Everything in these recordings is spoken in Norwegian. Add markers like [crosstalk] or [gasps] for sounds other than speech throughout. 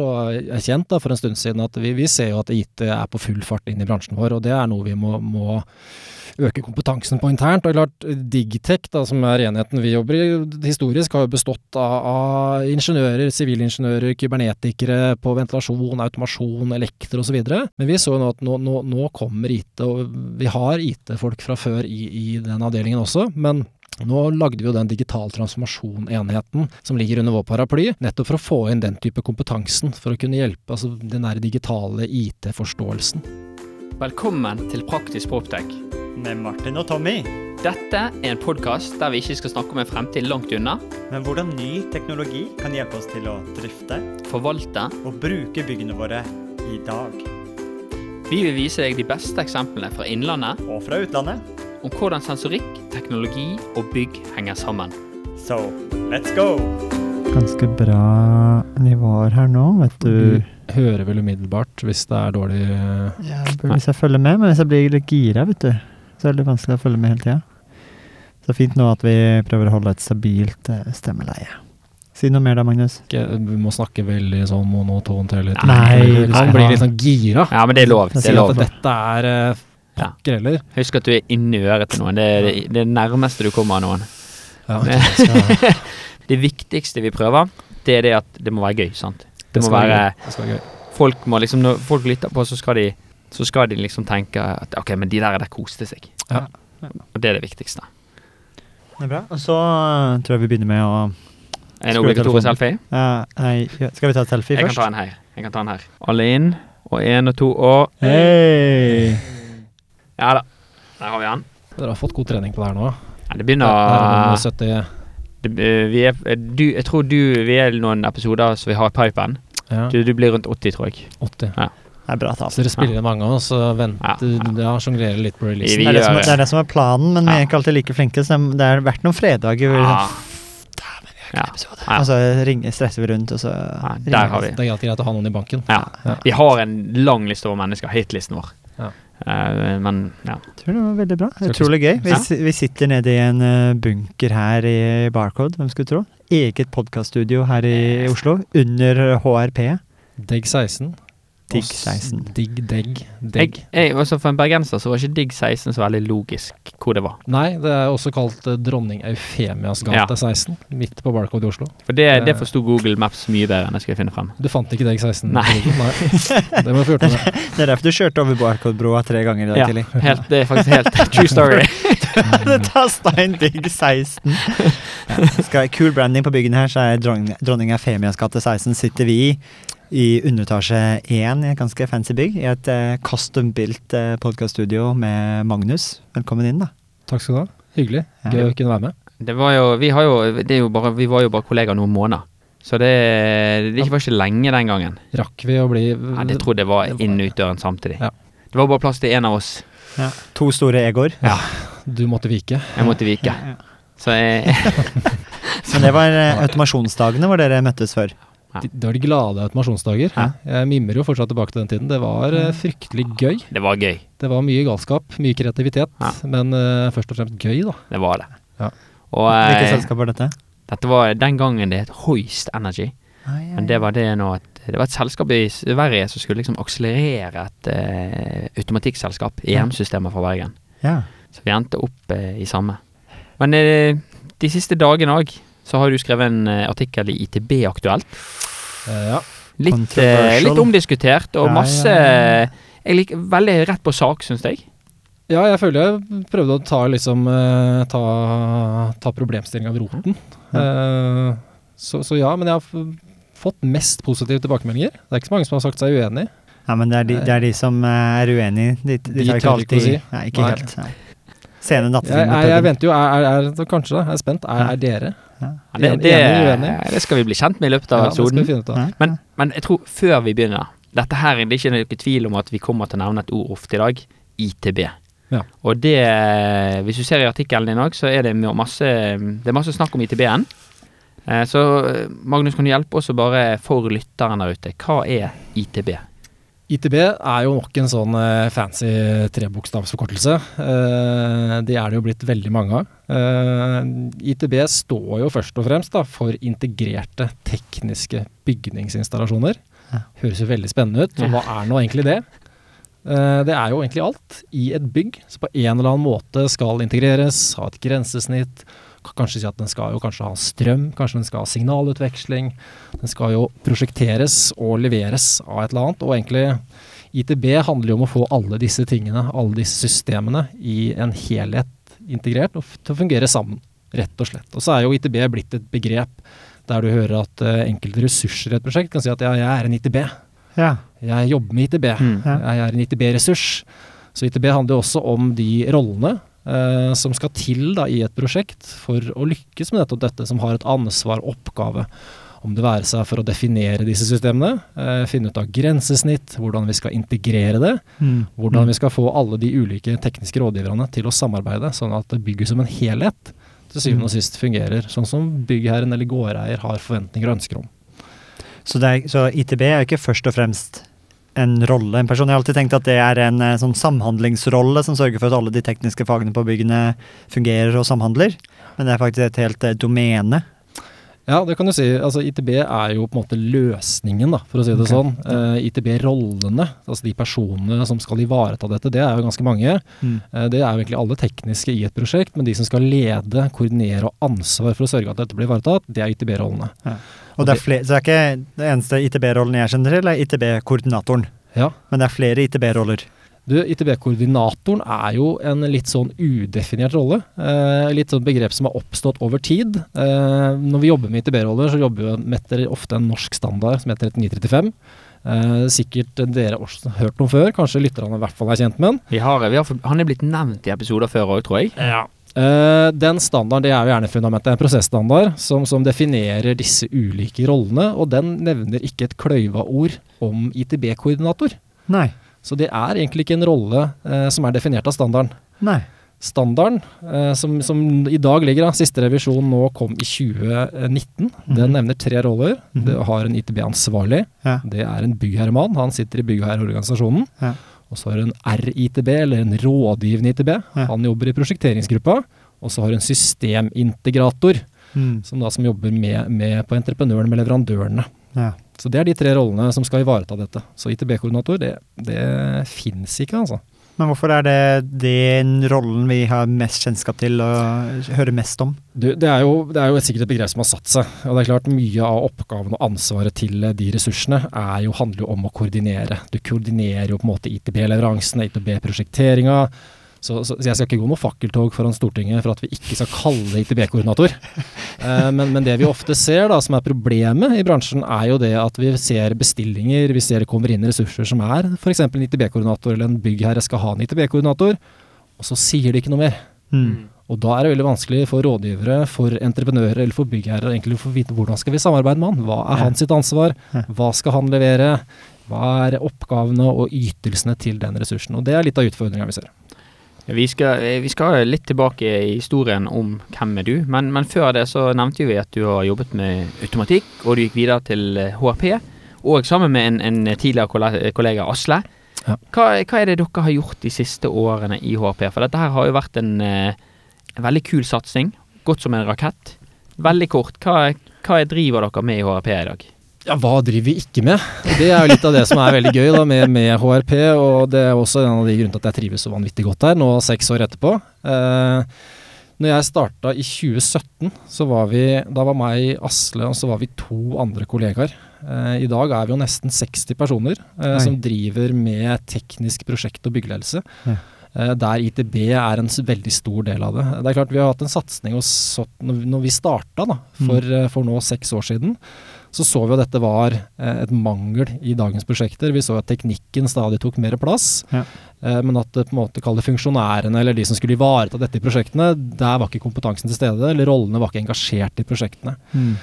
og erkjent da, for en stund siden at vi, vi ser jo at IT er på full fart inn i bransjen vår, og det er noe vi må, må øke kompetansen på internt. Og klart, Digtech, da, som er enheten vi jobber i, historisk har jo bestått av, av ingeniører, sivilingeniører, kybernetikere på ventilasjon, automasjon, elektro osv. Men vi så jo nå at nå, nå, nå kommer IT, og vi har IT-folk fra før i, i den avdelingen også. men nå lagde vi jo den digital transformasjon-enheten som ligger under vår paraply, nettopp for å få inn den type kompetansen, for å kunne hjelpe altså den der digitale IT-forståelsen. Velkommen til Praktisk Proptech. Med Martin og Tommy. Dette er en podkast der vi ikke skal snakke om en fremtid langt unna. Men hvordan ny teknologi kan hjelpe oss til å drifte Forvalte. og bruke byggene våre i dag. Vi vil vise deg de beste eksemplene fra innlandet Og fra utlandet. Om hvordan sensorikk, teknologi og bygg henger sammen. So, let's go! Ganske bra nivåer her nå, vet du. Du hører vel umiddelbart hvis det er dårlig Ja, burde hvis jeg følger med, men hvis jeg blir litt gira, vet du, så er det litt vanskelig å følge med hele tida. Så fint nå at vi prøver å holde et stabilt eh, stemmeleie. Si noe mer da, Magnus. ikke, Vi må snakke veldig sånn monotont hele tiden. Nei, han blir litt sånn gira. Ja, men det er lov. Det er lov. dette er eh, Ja. Pokker heller. Husk at du er inni øret til noen. Det er det, det nærmeste du kommer av noen. Ja, [laughs] okay. skal, Det viktigste vi prøver, det er det at det må være gøy. sant? Det må være være. Det være gøy. Folk må liksom, Når folk lytter på, så skal de så skal de liksom tenke at ok, men de der der koste seg. Ja. Og det er det viktigste. Det er bra. Og så eh, tror jeg vi begynner med å En obligatorisk selfie? Uh, Nei, ja, skal vi ta selfie Jeg kan først? ta en her. Jeg kan ta en her. Alle inn. Og én og to og Hei! Ja da. Der har vi han. Dere har fått god trening på det her nå. Ja, det begynner å det det, eh, vi er, eh, du, Jeg tror du Vi er noen episoder som vi har i pipen. ja, Du, du blir rundt 80, tror jeg. 80. Det er bra tall. Så dere spiller inn mange, og venter Ja, ja, sjonglerer litt på Vi releasen. Det er det, som, det er det som er planen, men vi er ikke alltid like flinke. Så det har vært noen fredager hvor vi Ja. sånn, Ja. Ja. Og så ringer, stresser vi rundt, og så Ja, ringer der har vi. Det er alltid greit å ha noen i banken. Ja. Ja. Vi har en lang liste over mennesker. Hitlisten vår. Eh, men ja. Jeg tror det var veldig bra. Utrolig gøy. Vi, Ja. vi sitter nede i en eh, bunker her i Barcode, hvem skulle tro? Eget podkaststudio her i Oslo, under HRP. Deg 16. Digg 16. Digg Degg. Degg. jeg, også for en bergenser så var ikke Digg 16 så veldig logisk hvor det var. Nei, det er også kalt eh, Dronning Eufemias gate Ja. 16, midt på Barcode i Oslo. For det, det Eh. forsto Google Maps mye bedre enn jeg skulle finne frem. Du fant ikke Degg 16? Nei. [laughs] Nei. Det må du få gjort noe med. Det er derfor du kjørte over Barcode-broa tre ganger i dag Ja, tidlig. helt, det er faktisk helt [laughs] true story. [laughs] Du tasta inn Digg 16. Ja. Skal, kul branding på byggene her, så er dronning, dronning Eufemias gate 16 sitter vi i. I underetasje 1 i et ganske fancy bygg, i et uh, custom-built uh, podkaststudio med Magnus. Velkommen inn, da. Takk skal du ha. Hyggelig. Ja. Gøy å kunne være med. Det var jo, vi, har jo, det er jo bare, vi var jo bare kollegaer noen måneder. Så det, det var ikke lenge den gangen. Rakk vi å bli Ja, jeg tror det var Det var- inn og ut døren samtidig. Ja. Det var bare plass til én av oss. To store egoer. Du måtte vike. Jeg måtte vike. Ja, ja. Så jeg, [laughs] Men det var uh, automasjonsdagene hvor dere møttes før. Ja. Det var de glade automasjonsdager. Ja. Jeg mimrer jo fortsatt tilbake til den tiden. Det var eh, fryktelig gøy. det var gøy. Det var mye galskap, mye kreativitet, Ja. men uh, først og fremst gøy, da. Det var det. Ja. Og Hvilket eh, selskap var dette? dette var den gangen det het Hoist Energy. Men det var det nå at det var et selskap i Sverige som skulle liksom akselerere et uh, automatikkselskap, EM-systemet fra Bergen. Ja. Så vi endte opp uh, i samme. Men uh, de siste dagene òg så har du skrevet en eh, artikkel i ITB Aktuelt. Eh, ja. Litt, eh, litt omdiskutert og Ja, masse ja, Jeg liker veldig rett på sak, syns jeg. ja, jeg føler jeg prøvde å ta liksom eh, ta, ta problemstillinga ved roten. Eh, så, så ja, men jeg har fått mest positive tilbakemeldinger. Det er ikke så mange som har sagt seg uenig. ja, men det er de, det er de som eh, er uenige. De, de, De tar ikke tør ikke å alltid si. Nei, ikke Nei. helt. Nei. Sene nattetimer jeg, jeg, jeg venter jo, er, er, er, kanskje da, jeg er spent. Er, er dere Ja, det, det, det skal vi bli kjent med i løpet av episoden. Men, men jeg tror før vi begynner Dette her det er ikke noe tvil om at vi kommer til å nevne et ord ofte i dag. ITB. Ja. Og det Hvis du ser i artikkelen din òg, så er det masse Det er masse snakk om ITB-en. Eh, Så eh, Magnus, kan du hjelpe oss å bare for lytteren der ute, hva er ITB? ITB er jo nok en sånn eh, fancy trebokstavsforkortelse. Eh, det er det jo blitt veldig mange av. Eh, ITB står jo først og fremst da, for integrerte tekniske bygningsinstallasjoner. Ja. Høres jo veldig spennende ut. Så hva er nå egentlig det? Det er jo egentlig alt i et bygg som på en eller annen måte skal integreres, ha et grensesnitt. Kan kanskje si at den skal jo kanskje ha strøm, kanskje den skal ha signalutveksling. Den skal jo prosjekteres og leveres av et eller annet. Og egentlig ITB handler jo om å få alle disse tingene, alle disse systemene, i en helhet integrert og til å fungere sammen, rett og slett. Og så er jo ITB blitt et begrep der du hører at uh, enkelte ressurser i et prosjekt kan si at ja, jeg er en ITB. Ja. Jeg jobber med ITB. Mm. Ja. Jeg er en ITB-ressurs. Så ITB handler jo også om de rollene eh, som skal til da, i et prosjekt for å lykkes med nettopp dette, som har et ansvar, oppgave. Om det være seg for å definere disse systemene, eh, finne ut av grensesnitt, hvordan vi skal integrere det, Mm. hvordan vi skal få alle de ulike tekniske rådgiverne til å samarbeide, sånn at bygget som en helhet til syvende og sist fungerer sånn som byggherren eller gårdeier har forventninger og ønsker om. Så, det er, så ITB er ikke først og fremst en rolle, en person. Jeg har alltid tenkt at det er en eh, sånn samhandlingsrolle som sørger for at alle de tekniske fagene på byggene fungerer og samhandler. Men det er faktisk et helt eh, domene. Ja, det kan du si. Altså, ITB er jo på en måte løsningen, da, for å si det okay. sånn. Uh, ITB-rollene, altså de personene som skal ivareta dette, det er jo ganske mange. Eh, det er jo egentlig alle tekniske i et prosjekt, men de som skal lede, koordinere og ansvar for å sørge at dette blir ivaretatt, det er ITB-rollene. Og det er flere, så det er ikke det eneste ITB-rollen jeg kjenner til, er ITB-koordinatoren. Ja. Men det er flere ITB-roller. Du, ITB-koordinatoren er jo en litt sånn udefinert rolle. Eh, litt sånn begrep som har oppstått over tid. Eh, når vi jobber med ITB-roller, så jobber vi etter ofte en norsk standard som heter 3935. Eh, sikkert dere også har hørt noe før, kanskje lytterne i hvert fall er kjent med den. Vi har, vi har, han er blitt nevnt i episoder før òg, tror jeg. Eh, den standarden det er jo gjerne fundamentet, en prosessstandard som, som definerer disse ulike rollene, og den nevner ikke et kløyva ord om ITB-koordinator. Nei. Så det er egentlig ikke en rolle uh, som er definert av standarden. Nei. Standarden, uh, som, som i dag ligger, da, siste revisjon nå kom i 2019, Mhm. den nevner tre roller. Mhm. Det har en ITB-ansvarlig, Ja. det er en byggherremann, han sitter i byggherreorganisasjonen. Ja. Og så har du en RITB, eller en rådgivende ITB, Ja. han jobber i prosjekteringsgruppa. Og så har du en systemintegrator, Mm. som da som jobber med, med på entreprenøren, med leverandørene. Ja. Så det er de tre rollene som skal ivareta dette. Så ITB-koordinator, det, det fins ikke, altså. Men hvorfor er det den rollen vi har mest kjennskap til og hører mest om? Du, det, er jo, det er jo sikkert et begrep som har satt seg. Og det er klart Mye av oppgaven og ansvaret til eh, de ressursene jo, handler jo om å koordinere. Du koordinerer jo på en måte ITB-leveransene, ITB-prosjekteringa. Så, så, jeg skal ikke gå noe fakkeltog foran Stortinget for at vi ikke skal kalle ITB-koordinator. Eh, men, men det vi ofte ser da, som er problemet i bransjen, er jo det at vi ser bestillinger, vi ser det kommer inn ressurser som er f.eks. en ITB-koordinator, eller en byggherre skal ha en ITB-koordinator, og så sier de ikke noe mer. Mm. Og da er det veldig vanskelig for rådgivere, for entreprenører eller for byggherrer egentlig å få vite hvordan skal vi samarbeide med han. Hva er hans sitt ansvar? Hva skal han levere? Hva er oppgavene og ytelsene til den ressursen? Og det er litt av utfordringa vi ser. Vi skal, eh, vi skal litt tilbake i historien om hvem er du, men, men før det så nevnte vi at du har jobbet med automatikk, og du gikk videre til eh, HRP, og sammen med en, en tidligere kollega, Asle. Ja. Hva, hva er det dere har gjort de siste årene i HRP? For dette her har jo vært en, eh, en veldig kul satsing, gått som en rakett. Veldig kort, hva, hva driver dere med i HRP i dag? Ja, hva driver vi ikke med? Det er jo litt av det som er veldig gøy da, med, med HRP, og det er også en av de grunnene til at jeg trives så vanvittig godt her, nå seks år etterpå. Eh, når jeg starta i 2017, så var vi, da var meg, Asle, og så var vi to andre kollegaer. Eh, I dag er vi jo nesten 60 personer eh, som driver med teknisk prosjekt og byggeledelse. Ja. Eh, der ITB er en veldig stor del av det. Det er klart Vi har hatt en satsing hos, når vi- starta da, for, eh, for nå seks år siden så så vi at dette var eh, et mangel i dagens prosjekter. Vi så at teknikken stadig tok mer plass. Ja. Eh, men at det på en måte kalle funksjonærene eller de som skulle ivareta dette i prosjektene, der var ikke kompetansen til stede, eller rollene var ikke engasjert i prosjektene. Mm.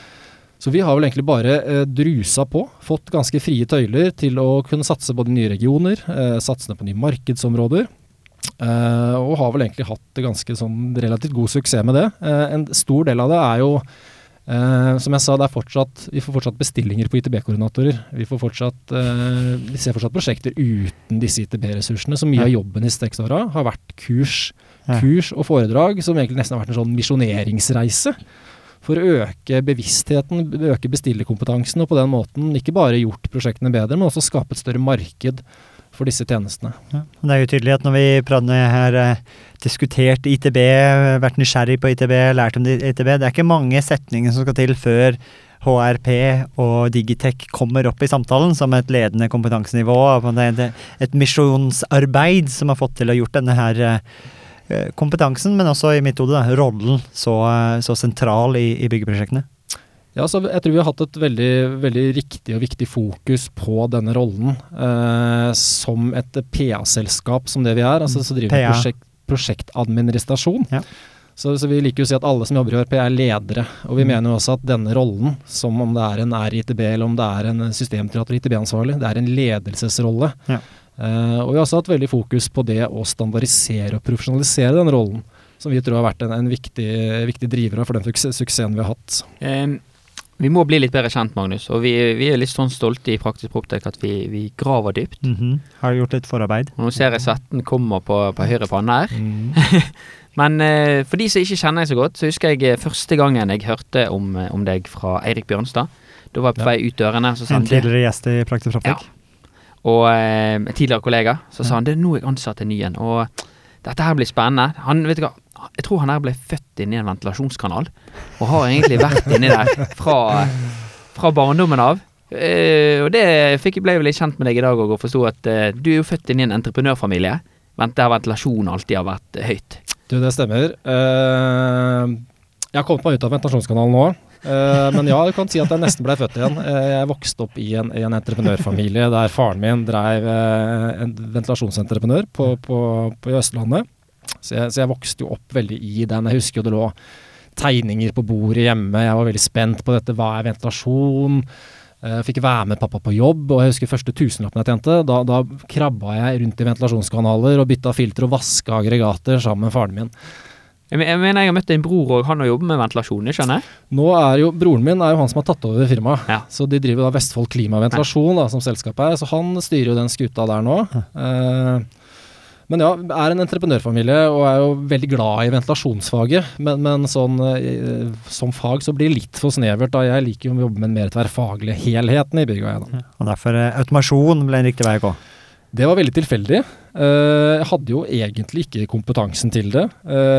Så vi har vel egentlig bare eh, drusa på, fått ganske frie tøyler til å kunne satse på de nye regioner, eh, satsende på nye markedsområder. eh, og har vel egentlig hatt ganske sånn relativt god suksess med det. Eh, en stor del av det er jo Eh, som jeg sa, er fortsatt, vi får fortsatt bestillinger på ITB-koordinatorer. Vi, uh, vi ser fortsatt prosjekter uten disse ITB-ressursene. Så mye Ja. av jobben i seks åra har vært kurs, Ja. kurs og foredrag, som egentlig nesten har vært en sånn misjoneringsreise. For å øke bevisstheten, øke bestillerkompetansen, og på den måten ikke bare gjort prosjektene bedre, men også skape et større marked for disse tjenestene. Ja. Det er jo tydelig at når vi prater her, eh, diskutert ITB, vært nysgjerrig på ITB, lært om ITB, det er ikke mange setninger som skal til før HRP og Digitech kommer opp i samtalen som et ledende kompetansenivå. Et misjonsarbeid som har fått til å gjort denne her eh, kompetansen, men også i mitt hode rollen, så, så sentral i, i byggeprosjektene. Ja, så Jeg tror vi har hatt et veldig, veldig riktig og viktig fokus på denne rollen eh, som et PA-selskap som det vi er. altså Så driver vi prosjekt, prosjektadministrasjon. Ja. Så, så, vi liker jo å si at alle som jobber i ØRP er ledere. Og vi mm. mener jo også at denne rollen, som om det er en RITB eller om det er en systemteater ITB-ansvarlig, det er en ledelsesrolle. Ja. Eh, og vi har også hatt veldig fokus på det å standardisere og profesjonalisere den rollen. Som vi tror har vært en, en viktig, viktig, driver for den suksessen vi har hatt. Um vi må bli litt bedre kjent, Magnus. Og vi, vi er litt sånn stolte i Praktisk Proptek at vi, vi, graver dypt. Mm -hmm. Har gjort litt forarbeid. Og nå ser jeg svetten kommer på, på høyre panne her. Mm. [laughs] Men eh, for de som ikke kjenner deg så godt, så husker jeg eh, første gangen jeg hørte om, eh, om deg fra Eirik Bjørnstad. Da var jeg på vei ut dørene. Så en tidligere gjest i Praktisk Proptek. Ja. Og eh, en tidligere kollega. Så sa han det er nå jeg ansatte en ny en. Og dette her blir spennende. Han, vet du hva, jeg tror han her ble født inni en ventilasjonskanal, og har egentlig vært inni der fra, fra barndommen av. Uh, og det fikk, ble jeg litt kjent med deg i dag og forsto at uh, du er jo født inn i en entreprenørfamilie der ventilasjon alltid har vært uh, høyt. Du, det stemmer. jeg har kommet meg ut av ventilasjonskanalen nå. men ja, du kan si at jeg nesten ble født igjen. jeg vokste opp i en, en entreprenørfamilie der faren min drev en ventilasjonsentreprenør på, på, på Østlandet. Så jeg, så jeg, vokste jo opp veldig i den. Jeg husker jo det lå tegninger på bordet hjemme. Jeg var veldig spent på dette. Hva er ventilasjon? Eh, jeg fikk være med pappa på jobb, og jeg husker første tusenlappen jeg tjente. Da, da krabba jeg rundt i ventilasjonskanaler og bytta filter og vaska aggregater sammen med faren min. Jeg mener jeg har møtt en bror og han har jobbet med ventilasjon, jeg skjønner? Nå er jo, Broren min er jo han som har tatt over firmaet. Ja. Så de driver da Vestfold Klimaventilasjon da, som selskapet er. Så han styrer jo den skuta der nå. Ja. Uh, men ja, er en entreprenørfamilie og er jo veldig glad i ventilasjonsfaget. Men, men sånn, eh, som fag så blir det litt for snevert. da Jeg liker jo å jobbe med den mer tverrfaglige helheten i bygget. Ja, og derfor eh, automasjon ble en riktig vei å gå? Det var veldig tilfeldig. Uh, jeg hadde jo egentlig ikke kompetansen til det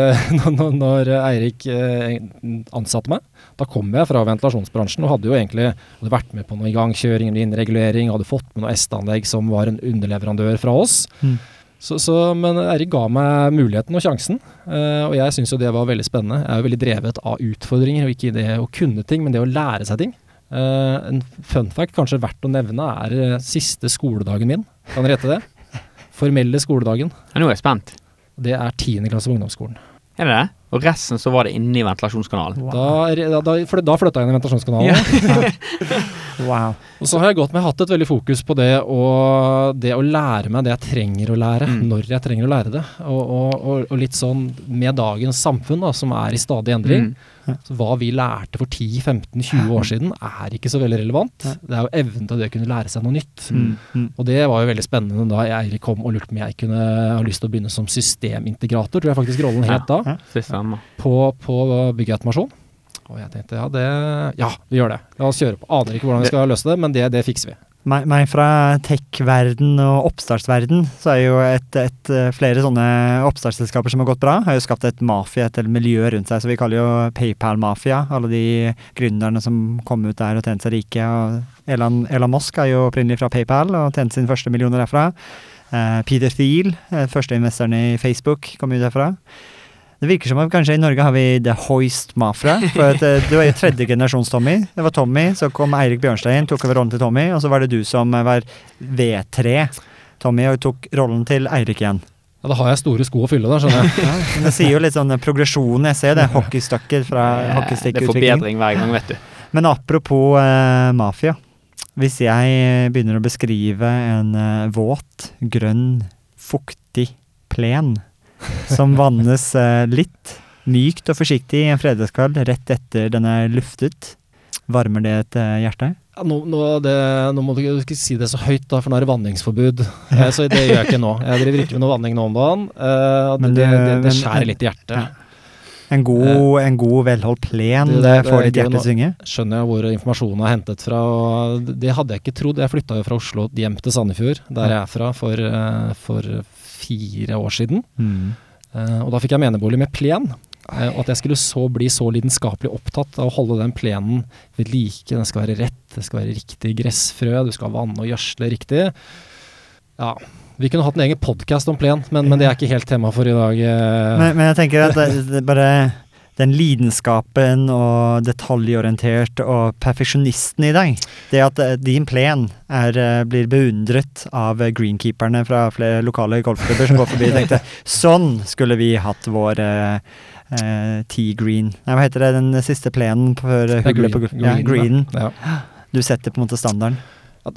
[laughs] når, Eirik ansatte meg. Da kom jeg fra ventilasjonsbransjen og hadde jo egentlig hadde vært med på noe igangkjøring eller innregulering, hadde fått med noe S-anlegg som var en underleverandør fra oss. Mm. Så, så, men Eirik ga meg muligheten og sjansen, uh, og jeg syns jo det var veldig spennende. Jeg er jo veldig drevet av utfordringer, og ikke det å kunne ting, men det å lære seg ting. Uh, en fun fact kanskje verdt å nevne er uh, siste skoledagen min. Kan dere gjette det? Formelle skoledagen. Ja, Nå er jeg spent. Det er tiende klasse på ungdomsskolen. Er det det? Og resten så var det inni ventilasjonskanalen? Wow. Da, da, for da flytta jeg inn i ventilasjonskanalen. Ja. [laughs] wow. Og så har jeg gått med hatt et veldig fokus på det å, det å lære meg det jeg trenger å lære, mm. når jeg trenger å lære det. Og, og, og, litt sånn med dagens samfunn, da, som er i stadig endring. Mm. Så hva vi lærte for 10-15-20 år siden, er ikke så veldig relevant. Det er jo evnen til det å kunne lære seg noe nytt. Mm. Mm. Og det var jo veldig spennende da Eirik kom og lurte på om jeg kunne ha lyst til å begynne som systemintegrator, tror jeg faktisk rollen het da. På, på byggeautomasjon. Og jeg tenkte ja, det, ja, vi gjør det. La oss kjøre på. Aner ikke hvordan vi skal løse det, men det, det fikser vi. Meg, meg fra tech-verden og oppstartsverden, så er jo et, et, eh, flere sånne oppstartsselskaper som har gått bra, har jo skapt et mafia, et miljø rundt seg. Så vi kaller jo PayPal-mafia alle de gründerne som kom ut der og tjente seg rike. og Elon, Elon Musk er jo opprinnelig fra PayPal og tjente sine første millioner derfra. Uh, Peter Thiel, uh, første investoren i Facebook, kom ut derfra. Det virker som at kanskje i Norge har vi The Hoist Mafra. For at, uh, du er jo tredje generasjons Tommy. Det var Tommy, så kom Eirik Bjørnstein, tok over rollen til Tommy. Og så var det du som var V3 Tommy, og tok rollen til Eirik igjen. Ja, Da har jeg store sko å fylle, da, skjønner jeg. [laughs] ja, men det sier jo litt sånn progresjon. Jeg ser det. Hockeystucket fra hockeystikkutvikling. Det er forbedring hver gang, vet du. Men apropos uh, mafia. Hvis jeg begynner å beskrive en uh, våt, grønn, fuktig plen som vannes eh, litt mykt og forsiktig i en fredagskveld rett etter den er luftet. Varmer det et eh, hjerte? Ja, nå, nå, det, nå, må du ikke si det så høyt, da, for nå er det vanningsforbud. [laughs] Eh, så det gjør jeg ikke nå. Jeg driver ikke med noe vanning nå om dagen. Eh, det, det, det, skjærer litt i hjertet. Ja. En god, en god velholdt plen Det- får ditt hjerte synge. skjønner jeg hvor informasjonen er hentet fra. og Det hadde jeg ikke trodd. Jeg flytta jo fra Oslo hjem til Sandefjord, der jeg er fra, for, eh, for fire år siden. Mm. Uh, Og da fikk jeg menebolig med plen. Uh, Og at jeg skulle så bli så lidenskapelig opptatt av å holde den plenen ved like. Den skal være rett, det skal være riktig gressfrø, du skal vanne og gjødsle riktig. Ja. Vi kunne hatt en egen podkast om plen, men, men det er ikke helt tema for i dag. eh. Men, men jeg tenker at det, det bare den lidenskapen og detaljorientert og perfeksjonisten i deg, det at eh, din plen er, eh, blir beundret av greenkeeperne fra flere lokale golfklubber som går forbi og tenkte [laughs] sånn skulle vi hatt vår eh, eh, T-green. Nei, hva heter det, den siste plenen før er på ja, greenen. Du setter på en måte standarden.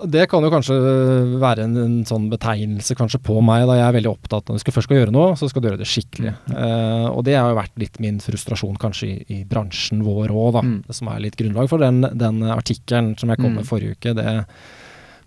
Det kan jo kanskje være en, en sånn betegnelse kanskje på meg, da jeg er veldig opptatt av at du først skal gjøre noe, så skal du gjøre det skikkelig. Eh, og det har jo vært litt min frustrasjon kanskje i, i bransjen vår òg, da. Mm. Som er litt grunnlag for den, den artikkelen som jeg kom Mm. med forrige uke. det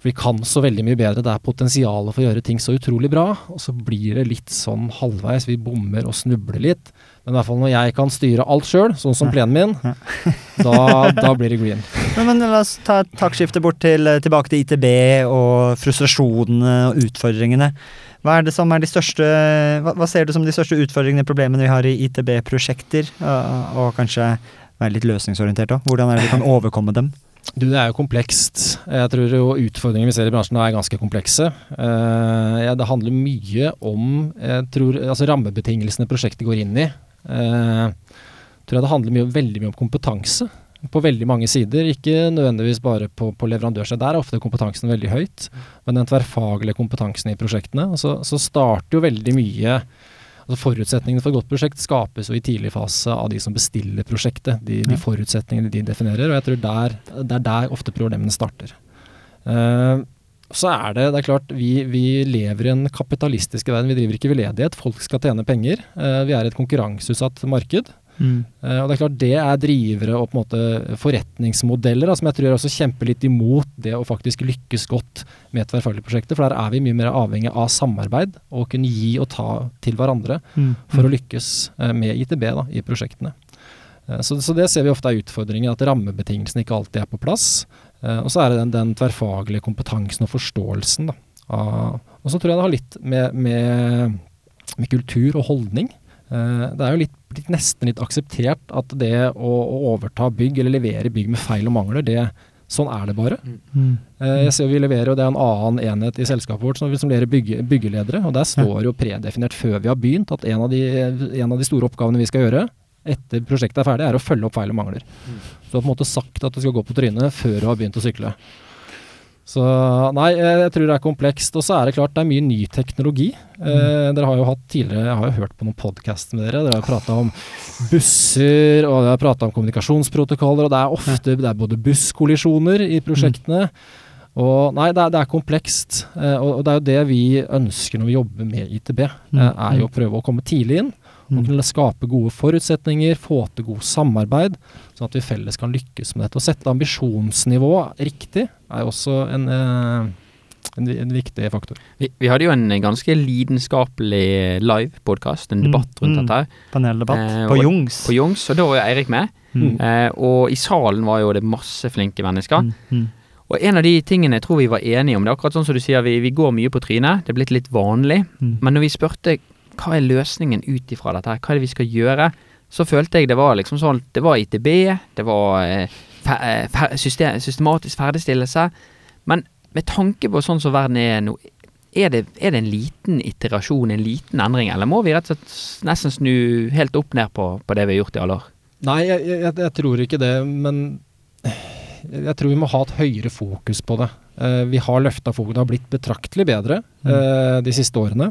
vi kan så veldig mye bedre. Det er potensialet for å gjøre ting så utrolig bra, og så blir det litt sånn halvveis. Vi bommer og snubler litt. Men i hvert fall når jeg kan styre alt sjøl, sånn som plenen min, [laughs] da, da blir det green. Men, men la oss ta et taktskifte bort til, eh, tilbake til ITB og frustrasjonene og utfordringene. Hva er det som er de største Hva, hva ser du som de største utfordringene og problemene vi har i ITB-prosjekter? Og, og kanskje være litt løsningsorientert òg. Hvordan er det vi kan [laughs] overkomme dem? Du, det er jo komplekst. Jeg tror jo utfordringene vi ser i bransjen er ganske komplekse. Eh, det handler mye om tror, altså rammebetingelsene prosjektet går inn i. Jeg tror det handler mye, veldig mye om kompetanse på veldig mange sider. Ikke nødvendigvis bare på, på leverandørsiden. Der er ofte kompetansen veldig høyt. Men den tverrfaglige kompetansen i prosjektene. Så, så starter jo veldig mye altså Forutsetningene for et godt prosjekt skapes jo i tidlig fase av de som bestiller prosjektet. De, de forutsetningene de definerer. Og jeg tror der, det er der ofte problemene starter. Uh, så er det, det er klart, vi, vi lever i en kapitalistisk verden. Vi driver ikke ved ledighet. Folk skal tjene penger. Uh, vi er et konkurranseutsatt marked. Eh, og det er klart det er drivere og på en måte forretningsmodeller da, som jeg tror også kjemper litt imot det å faktisk lykkes godt med et tverrfaglig prosjekt For der er vi mye mer avhengig av samarbeid og kunne gi og ta til hverandre for å lykkes eh, med ITB da, i prosjektene. Eh, Så, så det ser vi ofte er utfordringen, at rammebetingelsene ikke alltid er på plass. Og så er det den, den tverrfaglige kompetansen og forståelsen. Da. av- Og så tror jeg det har litt med, med, med kultur og holdning. Eh, Det er jo litt, litt nesten litt akseptert at det å, å overta bygg eller levere bygg med feil og mangler, det, sånn er det bare. Eh, Jeg ser vi leverer, og det er en annen enhet i selskapet vårt som, som leverer bygge, byggeledere. Og der står jo predefinert før vi har begynt at en av, de, en av de store oppgavene vi skal gjøre etter prosjektet er ferdig, er å følge opp feil og mangler. Så du har på en måte sagt at du skal gå på trynet før du har begynt å sykle. Så nei, jeg, jeg tror det er komplekst. Og så er det klart det er mye ny teknologi. Eh, dere har jo hatt tidligere, Jeg har jo hørt på noen podkast med dere. Dere har prata om busser, og dere har prata om kommunikasjonsprotokoller, og det er ofte det er både busskollisjoner i prosjektene. Og nei, det er, det er komplekst. Eh, og, og det er jo det vi ønsker når vi jobber med ITB. Mm. Eh, er jo å prøve å komme tidlig inn. Og kunne skape gode forutsetninger, få til god samarbeid, sånn at vi felles kan lykkes med dette. Å sette ambisjonsnivået riktig er jo også en, eh, en, en viktig faktor. Vi, vi hadde jo en ganske lidenskapelig live-podkast, en Mm, debatt rundt mm. dette, Paneldebatt Eh, på Jungs. på Jungs, og da var jo Eirik med. Mm. Eh, og i salen var jo det masse flinke mennesker. Mm, mm. Og en av de tingene jeg tror vi var enige om, det er akkurat sånn som du sier, vi, vi går mye på trynet, det er blitt litt vanlig. Mm. Men når vi spurte hva er løsningen ut ifra dette, her, hva er det vi skal gjøre, så følte jeg det var liksom sånn Det var ITB, det var eh, eh, fer system, systematisk ferdigstillelse. Men med tanke på sånn som verden er nå, er det, er det en liten iterasjon, en liten endring, eller må vi rett og slett nesten snu helt opp ned på, på det vi har gjort i alle år? Nei, jeg, jeg, jeg tror ikke det, men jeg tror vi må ha et høyere fokus på det. Uh, vi har løfta fokus, det har blitt betraktelig bedre uh, de siste årene.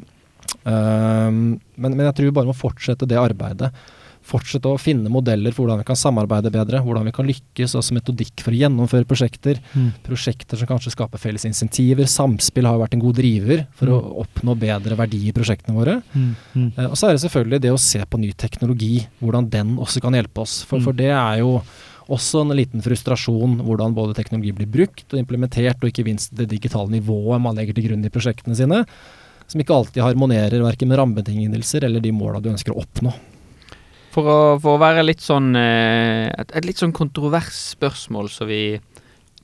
Um, men, men jeg tror vi bare må fortsette det arbeidet. Fortsette å finne modeller for hvordan vi kan samarbeide bedre, hvordan vi kan lykkes, også metodikk for å gjennomføre prosjekter. Mm. Prosjekter som kanskje skaper felles insentiver. Samspill har jo vært en god driver for å oppnå bedre verdi i prosjektene våre. Mm. Mm. Eh, Og så er det selvfølgelig det å se på ny teknologi, hvordan den også kan hjelpe oss. For, for Mm. det er jo også en liten frustrasjon hvordan både teknologi blir brukt og implementert, og ikke minst det digitale nivået man legger til grunn i prosjektene sine, som ikke alltid harmonerer verken med rammebetingelser eller de måla du ønsker å oppnå. For å, for å være litt sånn eh, et, et litt sånn kontrovers spørsmål som vi,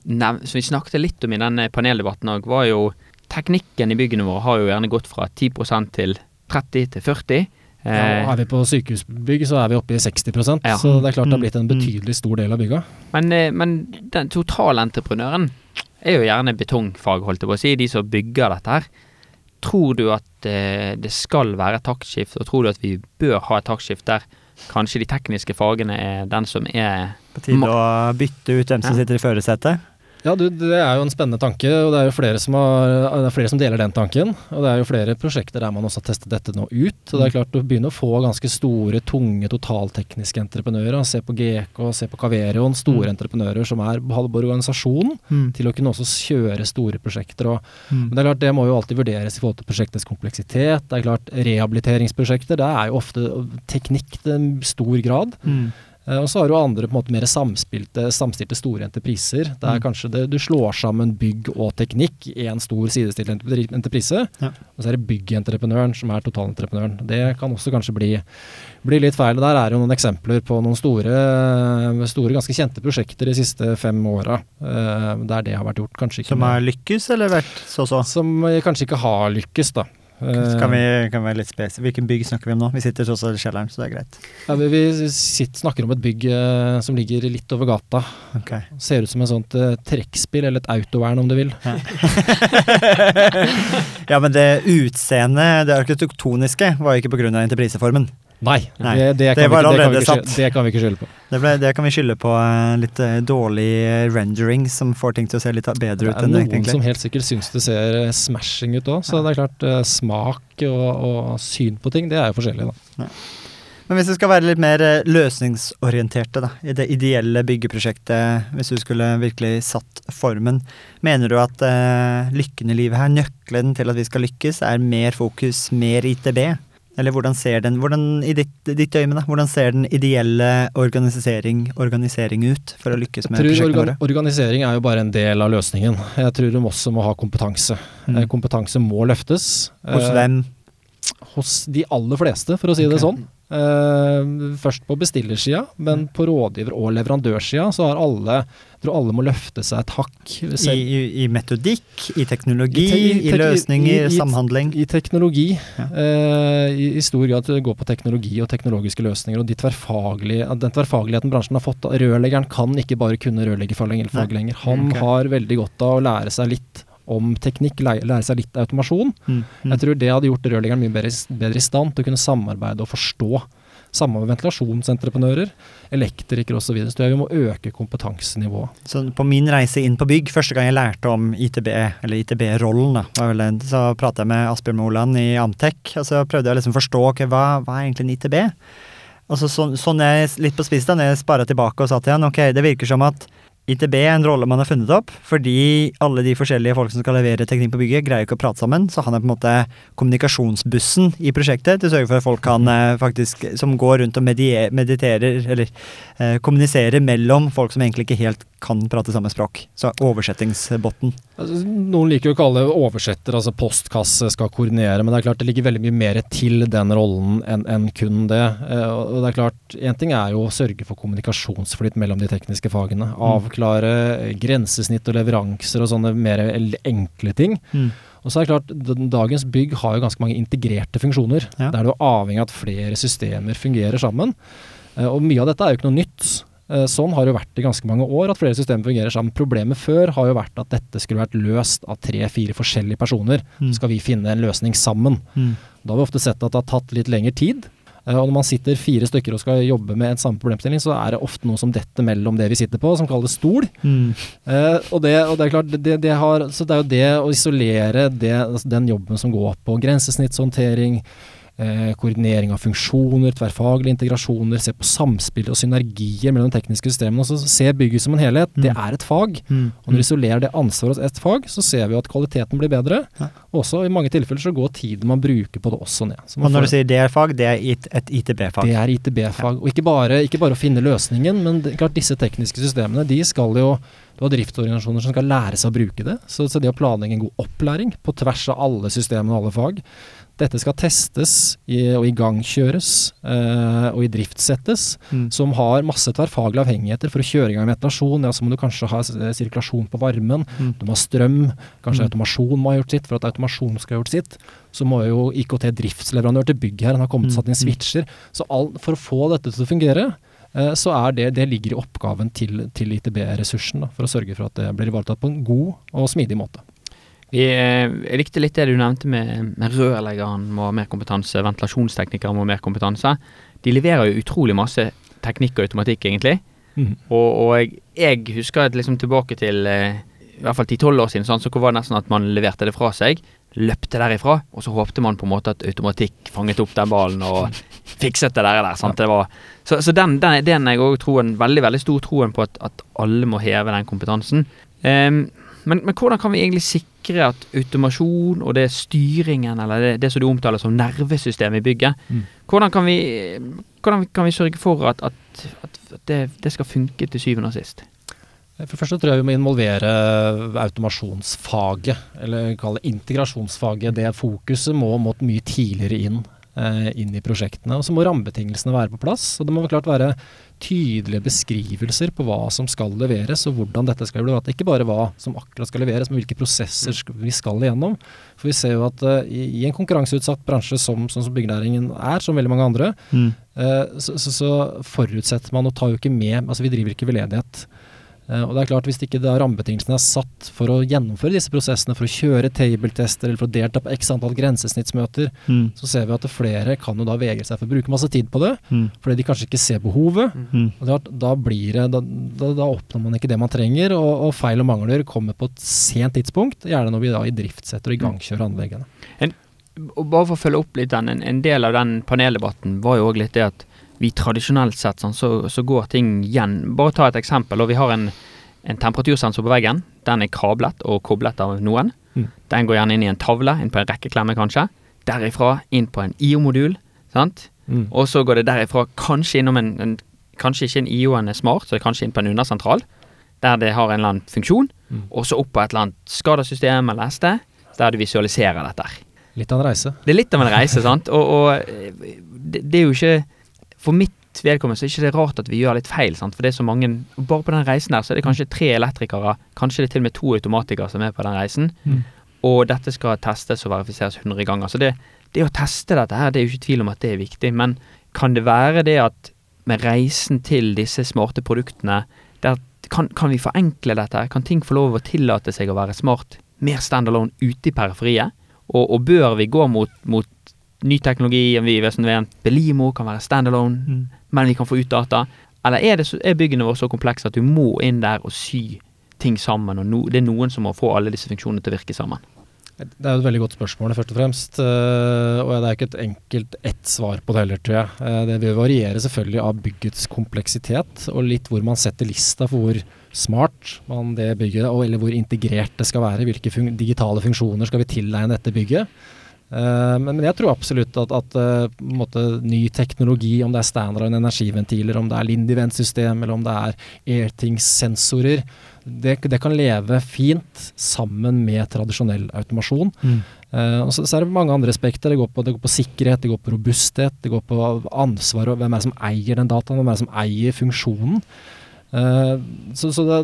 som vi snakket litt om i denne paneldebatten òg, var jo Teknikken i byggene våre har jo gjerne gått fra 10% til 30 til 40. Ja, Eh, og er vi på sykehusbygg, så er vi oppe i 60 Ja. Så det er klart det har blitt en Mm. betydelig stor del av bygga. men, eh, men den totalentreprenøren er jo gjerne betongfag, holdt jeg på å si, de som bygger dette her. Tror du at eh, det skal være et taktskift, og tror du at vi bør ha et taktskift der kanskje de tekniske fagene er den som er På tide å bytte ut hvem som Ja. sitter i førersetet. Ja, du, det er jo en spennende tanke, og det er jo flere som, har, det er flere som deler den tanken. Og det er jo flere prosjekter der man også har testet dette nå ut. Og det er klart du begynner å få ganske store, tunge totaltekniske entreprenører. Se på GK, se på Caverion. Store Mm. entreprenører som er halve organisasjonen til å kunne også kjøre store prosjekter. Og, Mm. men det er klart, det må jo alltid vurderes i forhold til prosjektets kompleksitet. Det er klart, Rehabiliteringsprosjekter, det er jo ofte teknikk til en stor grad. Eh, Og så har du andre på en måte mer samspilte, samstilte store entrepriser. Det er Mm. kanskje det, du slår sammen bygg og teknikk i en stor sidestilt entreprise. Ja. Og så er det byggentreprenøren som er totalentreprenøren. Det kan også kanskje bli, bli litt feil. Der er jo noen eksempler på noen store, store ganske kjente prosjekter de siste fem åra eh, der det har vært gjort. Kanskje ikke Som har lykkes, eller vært så-så? som eh, kanskje ikke har lykkes, da. Eh, Kan vi, kan vi være litt spesifikke? Hvilken bygg snakker vi om nå? Vi sitter tross alt i kjelleren, så det er greit. ja, vi vi sitter, snakker om et bygg eh, som ligger litt over gata. Okay. Ser ut som et sånt eh, trekkspill, eller et autovern om du vil. Ja, [laughs] men det utseendet, det arkitektoniske, var jo ikke pga. entrepriseformen. Nei, Nei, det, det, kan vi det, kan vi ikke det kan vi ikke skylde på. Det, ble, det kan vi skylde på eh, litt eh, dårlig rendering som får ting til å se litt bedre ut. Det er noen egentlig. som helt sikkert syns det ser eh, smashing ut òg, så det er klart eh, smak og, og syn på ting, det er jo forskjellig, da. Men hvis vi skal være litt mer eh, løsningsorienterte, da, i det ideelle byggeprosjektet, hvis du skulle virkelig satt formen, mener du at uh, lykken i livet her, nøkkelen til at vi skal lykkes, er mer fokus, mer ITB? Eller hvordan ser den, hvordan, i ditt, ditt øyne, da, hvordan ser den ideelle organisering, organisering ut for å lykkes med prosjektene organ våre? organisering er jo bare en del av løsningen. Jeg tror de også må ha kompetanse. Mm. Eh, Kompetanse må løftes. Hos Eh. Hos de aller fleste, for å si det Ok. sånn. Eh, først på bestillersida, men på rådgiver- og leverandørsida så har alle Jeg tror alle må løfte seg et hakk. I, i, I metodikk, i teknologi, I te- i, i løsninger, samhandling? I teknologi. Ja. Uh, i, I stor grad gå på teknologi og teknologiske løsninger. Og de tverrfaglige, den tverrfagligheten bransjen har fått. Rørleggeren kan ikke bare kunne rørleggerfag lenger. Han okay. har veldig godt av å lære seg litt om teknikk, lære, seg litt automasjon. Mm, mm. Jeg tror det hadde gjort rørleggeren mye bedre, bedre i stand til å kunne samarbeide og forstå. Samme med ventilasjonsentreprenører, elektrikere osv. Så, så vi må øke kompetansenivået. Så på min reise inn på bygg, første gang jeg lærte om ITB, eller ITB-rollen, så pratet jeg med Asbjørn Moland i Amtec, og så prøvde jeg liksom å forstå okay, hva, hva er egentlig en ITB? Og så sånn, sånn jeg litt på spissen, jeg sparra tilbake og sa til han ok, det virker som at ITB er en rolle man har funnet opp, fordi alle de forskjellige folk som skal levere teknikk på bygget, greier ikke å prate sammen, så han er på en måte kommunikasjonsbussen i prosjektet til å sørge for at folk kan eh, faktisk, som går rundt og mediterer, eller eh, kommuniserer mellom folk som egentlig ikke helt kan prate samme språk. Så oversettingsbotten. Altså, noen liker jo å kalle det oversetter, altså postkasse skal koordinere, men det er klart det ligger veldig mye mer til den rollen enn en kun det. Eh, og det er klart, Én ting er jo å sørge for kommunikasjonsflyt mellom de tekniske fagene. Avklare grensesnitt og leveranser og sånne mer enkle ting. Og så er det klart, Dagens bygg har jo ganske mange integrerte funksjoner. Ja. Der du er avhengig av at flere systemer fungerer sammen. Eh, Og mye av dette er jo ikke noe nytt. Eh, Sånn har det jo vært i ganske mange år, at flere systemer fungerer sammen. Problemet før har jo vært at dette skulle vært løst av tre-fire forskjellige personer. Mm. Så skal vi finne en løsning sammen. Mm. Da har vi ofte sett at det har tatt litt lengre tid. Eh, Og når man sitter fire stykker og skal jobbe med en samme problemstilling, så er det ofte noe som detter mellom det vi sitter på, som kalles stol. Mm. Eh, og, det, og det er klart, det, det har, så det er jo det å isolere det, altså den jobben som går på grensesnittshåndtering, koordinering av funksjoner, tverrfaglige integrasjoner, se på samspill og synergier mellom de tekniske systemene. og Se bygget som en helhet. Det Mm. er et fag. Mm. Og når vi isolerer det ansvaret hos ett fag, så ser vi jo at kvaliteten blir bedre. Ja. Også i mange tilfeller så går tiden man bruker på det også ned. Så man Og når får- du sier det er fag, det er et ITB-fag. det er ITB-fag. Og ikke bare, ikke bare å finne løsningen, men det, klart disse tekniske systemene de skal jo Du har driftsorganisasjoner som skal lære seg å bruke det. Så, så det å planlegge en god opplæring på tvers av alle systemene og alle fag Dette skal testes i, og igangkjøres eh, og i driftsettes. Mm. Som har masse tverrfaglige avhengigheter. For å kjøre i gang ventilasjon, ja, så må du kanskje ha eh, sirkulasjon på varmen. Mm. Du må ha strøm. Kanskje Mm. automasjon må ha gjort sitt. For at automasjon skal ha gjort sitt, så må jo IKT-driftsleverandør til byggherren ha kommet Mm, satt inn mm. switcher. Så all, for å få dette til å fungere, eh, så er det, det ligger i oppgaven til, til ITB-ressursen. For å sørge for at det blir ivaretatt på en god og smidig måte. Vi, eh, jeg likte litt det du nevnte med, med rørleggeren må ha mer kompetanse, ventilasjonsteknikere må ha mer kompetanse. De leverer jo utrolig masse teknikk og automatikk, egentlig. Og, og jeg, jeg husker et liksom tilbake til eh, i hvert fall 10-12 år siden, sånn, så var det nesten at man leverte det fra seg, løpte derifra, og så håpte man på en måte at automatikk fanget opp den ballen og [laughs] fikset det der. der sant? Det var, så så den, den, den jeg også troen, veldig veldig stor troen på at, at alle må heve den kompetansen. Um, men, men hvordan kan vi egentlig sikre at automasjon og det styringen, eller det, det som du omtaler som nervesystemet i bygget, Mm. hvordan kan vi, hvordan kan vi sørge for at, at, at det, det skal funke til syvende og sist? For det første tror jeg vi må involvere automasjonsfaget, eller kall det integrasjonsfaget. Det fokuset må, måtte mye tidligere inn, eh, inn i prosjektene. Og så må rammebetingelsene være på plass. Og det må klart være tydelige beskrivelser på hva som skal leveres, og hvordan dette skal bli. At det ikke bare hva som akkurat skal leveres, men hvilke prosesser vi skal igjennom. For vi ser jo at eh, i, en konkurranseutsatt bransje som, sånn som byggenæringen er, som veldig mange andre, Mm. Eh, så, så, så forutsetter man og tar jo ikke med Altså vi driver ikke veldedighet. Eh, og det er klart Hvis ikke rammebetingelsene er satt for å gjennomføre disse prosessene, for å kjøre table-tester eller for å delta på x antall grensesnittsmøter, Mm. så ser vi at flere kan jo da vegre seg for å bruke masse tid på det, Mm. fordi de kanskje ikke ser behovet. Mm. Og det er klart, da, blir det, da, da, da oppnår man ikke det man trenger, og, og feil og mangler kommer på et sent tidspunkt, gjerne når vi da i driftsetter og igangkjører anleggene. Og bare for å følge opp litt den, en, en del av den paneldebatten var jo òg litt det at vi tradisjonelt sett sånn, så, så går ting igjen. Bare ta et eksempel. og Vi har en, en temperatursensor på veggen. Den er kablet og koblet av noen. Mm. Den går gjerne inn i en tavle, inn på en rekkeklemme kanskje. Derifra inn på en IO-modul. sant? Mm. Og så går det derifra kanskje innom en, en Kanskje ikke en IO-en er smart, så det er kanskje inn på en undersentral. Der det har en eller annen funksjon. Mm. Og så opp på et eller annet skadesystem eller SD, der du visualiserer dette. Litt av en reise. Det er litt av en reise, [laughs] sant? Og, og eh, det, det er jo ikke For mitt vedkommende så er det ikke rart at vi gjør litt feil, sant? For det er så mange Bare på den reisen her så er det kanskje tre elektrikere, kanskje det er til og med to automatikere som er på den reisen. Mm. Og dette skal testes og verifiseres 100 ganger. Så det, det å teste dette her, det er jo ikke tvil om at det er viktig. Men kan det være det at med reisen til disse smarte produktene, der kan, kan vi forenkle dette? Kan ting få lov å tillate seg å være smart? Mer standalone ute i periferiet? Og, og bør vi gå mot, mot ny teknologi? Vi vet som vet, Belimo kan være standalone, Mm. men vi kan få ut data. Eller er, det så, er byggene våre så komplekse at du må inn der og sy ting sammen, og no, det er noen som må få alle disse funksjonene til å virke sammen? Det er et veldig godt spørsmål, først og fremst. eh, og det er ikke et enkelt ett svar på det heller, tror jeg. Eh, det vil variere selvfølgelig av byggets kompleksitet, og litt hvor man setter lista for hvor smart man det bygget, eller hvor integrert det skal være. Hvilke fun digitale funksjoner skal vi tilegne dette bygget. Eh, men, men jeg tror absolutt at, at eh, måte, ny teknologi, om det er standardline energiventiler, om det er Lindivent-system, eller om det er Airthings-sensorer, det, det kan leve fint sammen med tradisjonell automasjon. Mm. Uh, og så, så er det mange andre aspekter. Det går, på, det går på sikkerhet, det går på robusthet, det går på ansvar og hvem er det som eier den dataen, hvem er det som eier funksjonen. Uh, så, så det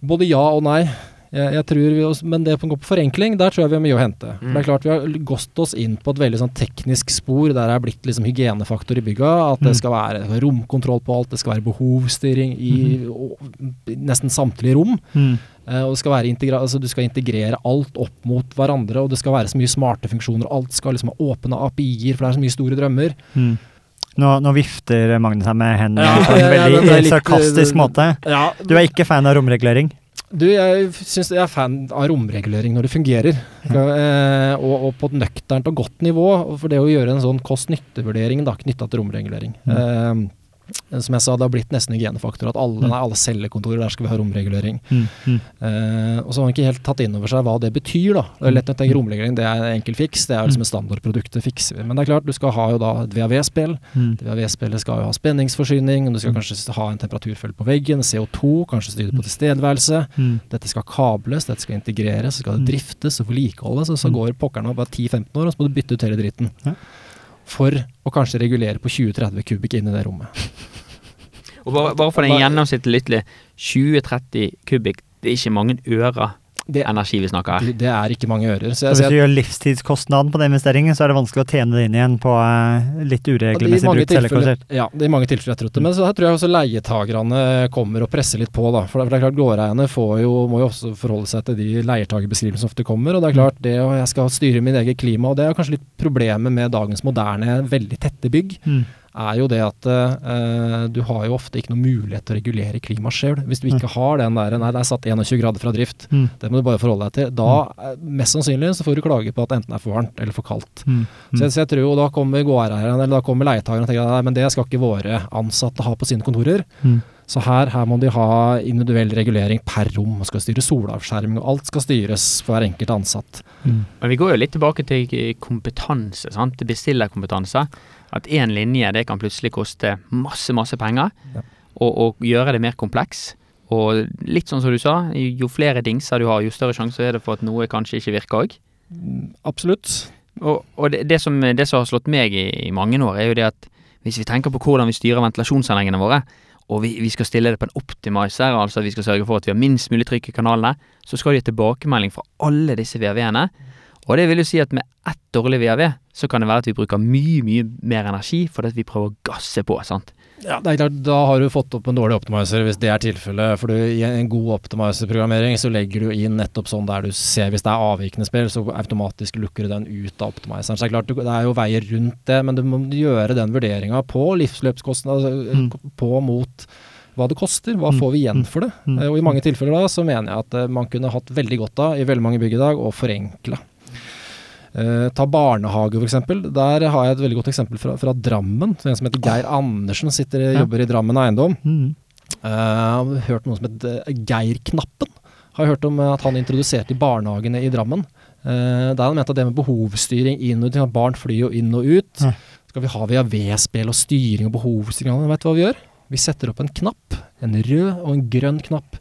Både ja og nei. Jeg, jeg tror vi, også- men det som går på forenkling, der tror jeg vi har mye å hente. Mm. det er klart Vi har gått oss inn på et veldig sånn teknisk spor der det er blitt liksom hygienefaktor i bygga. At det Mm. skal være romkontroll på alt, det skal være behovsstyring i mm. nesten samtlige rom. Mm. Uh, og skal være altså, du skal integrere alt opp mot hverandre, og det skal være så mye smarte funksjoner. og Alt skal liksom ha åpne API-er, for det er så mye store drømmer. Mm. Nå, nå vifter Magnus her med hendene Ja, på en ja, ja, veldig er litt, sarkastisk eh, måte. Du er ikke fan av romregulering? Du, jeg syns jeg er fan av romregulering når det fungerer. Eh, og, og på et nøkternt og godt nivå. For det å gjøre en sånn kost-nytte-vurdering knytta til romregulering. Mm. Eh, som jeg sa, det har blitt nesten hygienefaktor at alle, Mm. nei, alle cellekontorer, der skal vi ha romregulering. Mm, mm. Eh, og så har man ikke helt tatt inn over seg hva det betyr, da. Det er lett å tenke romregulering, det er en enkel fiks, det er liksom et standardprodukt, det fikser vi. Men det er klart, du skal ha jo da et VAV-spill. Mm. VAV-spillet skal jo ha spenningsforsyning, du skal Mm. kanskje ha en temperaturfølge på veggen, CO2, kanskje styre på tilstedeværelse. Mm. Dette skal kables, dette skal integreres, så skal det Mm. driftes og vedlikeholdes, og så Mm. går pokkeren opp bare 10-15 år, og så må du bytte ut hele dritten. Ja. For å kanskje regulere på 20-30 kubikk inn i det rommet. Og bare, bare for den gjennomsnittlig lyttelig, 20-30 kubikk, det er ikke mange ører Det, energi vi snakker her. det, det er ikke mange ører. Så Så jeg, hvis du gjør livstidskostnaden på den investeringen, så er det vanskelig å tjene det inn igjen på eh, litt uregelmessig brukt tilfeller, ja, det er i mange tilfeller jeg tror det. Men så her tror jeg også leietagerne kommer og presser litt på, da. For det, er klart, gårdeierne jo, må jo også forholde seg til de leietagerbeskrivelsene som ofte kommer. Og det er klart, det og jeg skal styre min eget klima, og det er kanskje litt problemet med dagens moderne, veldig tette bygg. Mm. Er jo det at eh, du har jo ofte ikke noen mulighet til å regulere klimaet sjøl. Hvis du ikke har den der Nei, det er satt 21 grader fra drift. Mm. Det må du bare forholde deg til. Da, eh, mest sannsynlig, så får du klage på at enten det er for varmt eller for kaldt. Mm. Så, jeg, så jeg tror jo da kommer gårdeieren eller da kommer leietakeren og tenker nei, men det skal ikke våre ansatte ha på sine kontorer. Mm. Så her, her må de ha individuell regulering per rom. Man skal styre solavskjerming, og alt skal styres for hver enkelt ansatt. Mm. Men vi går jo litt tilbake til kompetanse, sant? til bestillerkompetanse. At én linje det kan plutselig koste masse, masse penger. Ja. Og, og gjøre det mer kompleks. Og litt sånn som du sa, jo flere dingser du har, jo større sjanse er det for at noe kanskje ikke virker òg. Mm, Absolutt. Og, og det, det, som, det som har slått meg i, i mange år, er jo det at hvis vi tenker på hvordan vi styrer ventilasjonsanleggene våre, og vi, vi skal stille det på en optimizer, altså at vi skal sørge for at vi har minst mulig trykk i kanalene, så skal de ha tilbakemelding fra alle disse VAV-ene. Og det vil jo si at med ett dårlig VAV, så kan det være at vi bruker mye, mye mer energi fordi vi prøver å gasse på, sant. Ja, det er klart, Da har du fått opp en dårlig optimizer, hvis det er tilfellet. For du, i en god optimizer-programmering så legger du inn nettopp sånn der du ser hvis det er avvikende spill, så automatisk lukker du den ut av optimizeren. Så det er klart, det er jo veier rundt det, men du må gjøre den vurderinga på livsløpskostnad, altså, Mm. på mot hva det koster, hva Mm. får vi igjen for det? Mm. Og i mange tilfeller da så mener jeg at eh, man kunne hatt veldig godt av, i veldig mange bygg i dag, å forenkle. Eh, ta barnehage f.eks. Der har jeg et veldig godt eksempel fra, fra Drammen. En som heter Geir Andersen, sitter, Ja. jobber i Drammen Eiendom. Mm. Uh, har hørt noe som heter eh, Geir-knappen. Har hørt om at han introduserte i barnehagene i Drammen. Uh, der han mente at det med behovsstyring inn og ut, at barn flyr jo inn og ut. Ja. Skal vi ha VAV-spill og styring og behovsstyring? Vet du hva vi gjør? Vi setter opp en knapp. En rød og en grønn knapp.